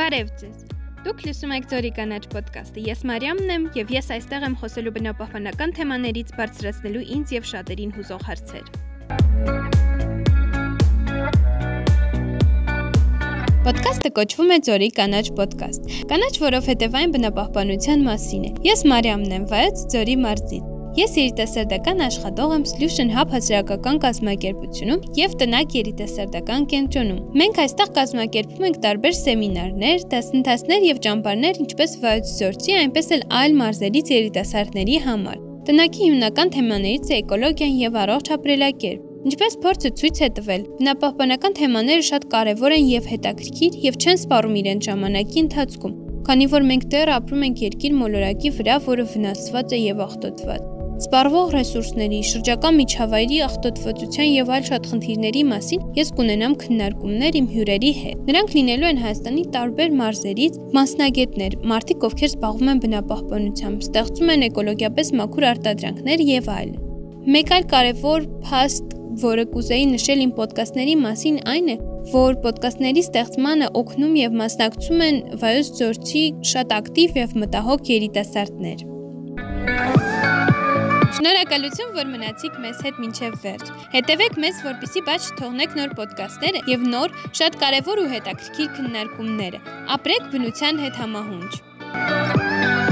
Բարև ձեզ։ Դուք լսում եք Ձորի կանաչ ոդկասթը։ Ես Մարիամն եմ եւ ես այստեղ եմ խոսելու բնապահպանական թեմաներից բարձրացնելու ինձ եւ շատերին հուզող հարցեր։ Ոդկասթը կոչվում է Ձորի կանաչ ոդկասթ։ Կանաչ, որովհետև այն բնապահպանության մասին է։ Ես Մարիամն եմ, վայց Ձորի մարզից։ Ես երիտասարդական աշխատող եմ Solution Hub հասարակական կազմակերպությունում եւ տնակ երիտասարդական կենտրոնում։ Մենք այստեղ կազմակերպում ենք տարբեր սեմինարներ, դասընթացներ եւ ճամբարներ, ինչպես վայոց զորցի, այնպես էլ այլ մարզերից երիտասարդների համար։ Տնակի հիմնական թեմաներից է էկոլոգիան եւ առողջ ապրելակերպ։ Ինչպես փորձը ցույց է տվել, բնապահպանական թեմաները շատ կարևոր են եւ հետաքրքիր եւ չեն սպառում իրեն ժամանակի ընթացքում, քանի որ մենք դեռ ապրում ենք երկիր մոլորակի վրա, որը վնասված է եւ աղտոտված։ Սպառվող ռեսուրսների, շրջակա միջավայրի աղտոտվածության եւ այլ շատ խնդիրների մասին ես կունենամ քննարկումներ իմ հյուրերի հետ։ Նրանք լինելու են Հայաստանի տարբեր մարզերից մասնագետներ, մարդիկ, ովքեր զբաղվում են բնապահպանությամբ, ստեղծում են էկոլոգիապես մաքուր արտադրանքներ եւ այլն։ Մեկ այլ կարևոր փաստ, որը կուզեի նշել իմ ոդկասթների մասին, այն է, որ ոդկասթների ստեղծմանը օգնում եւ մասնակցում են Վայոց Ձորցի շատ ակտիվ եւ մտահոգ երիտասարդներ։ Շնորհակալություն, որ մնացիք մեզ հետ մինչև վերջ։ Հետևեք մեզ, որպեսզի բաց չթողնեք նոր ոդկասթները եւ նոր, շատ կարեւոր ու հետաքրքիր քննարկումները։ Ապրեք բնության հետ համահունչ։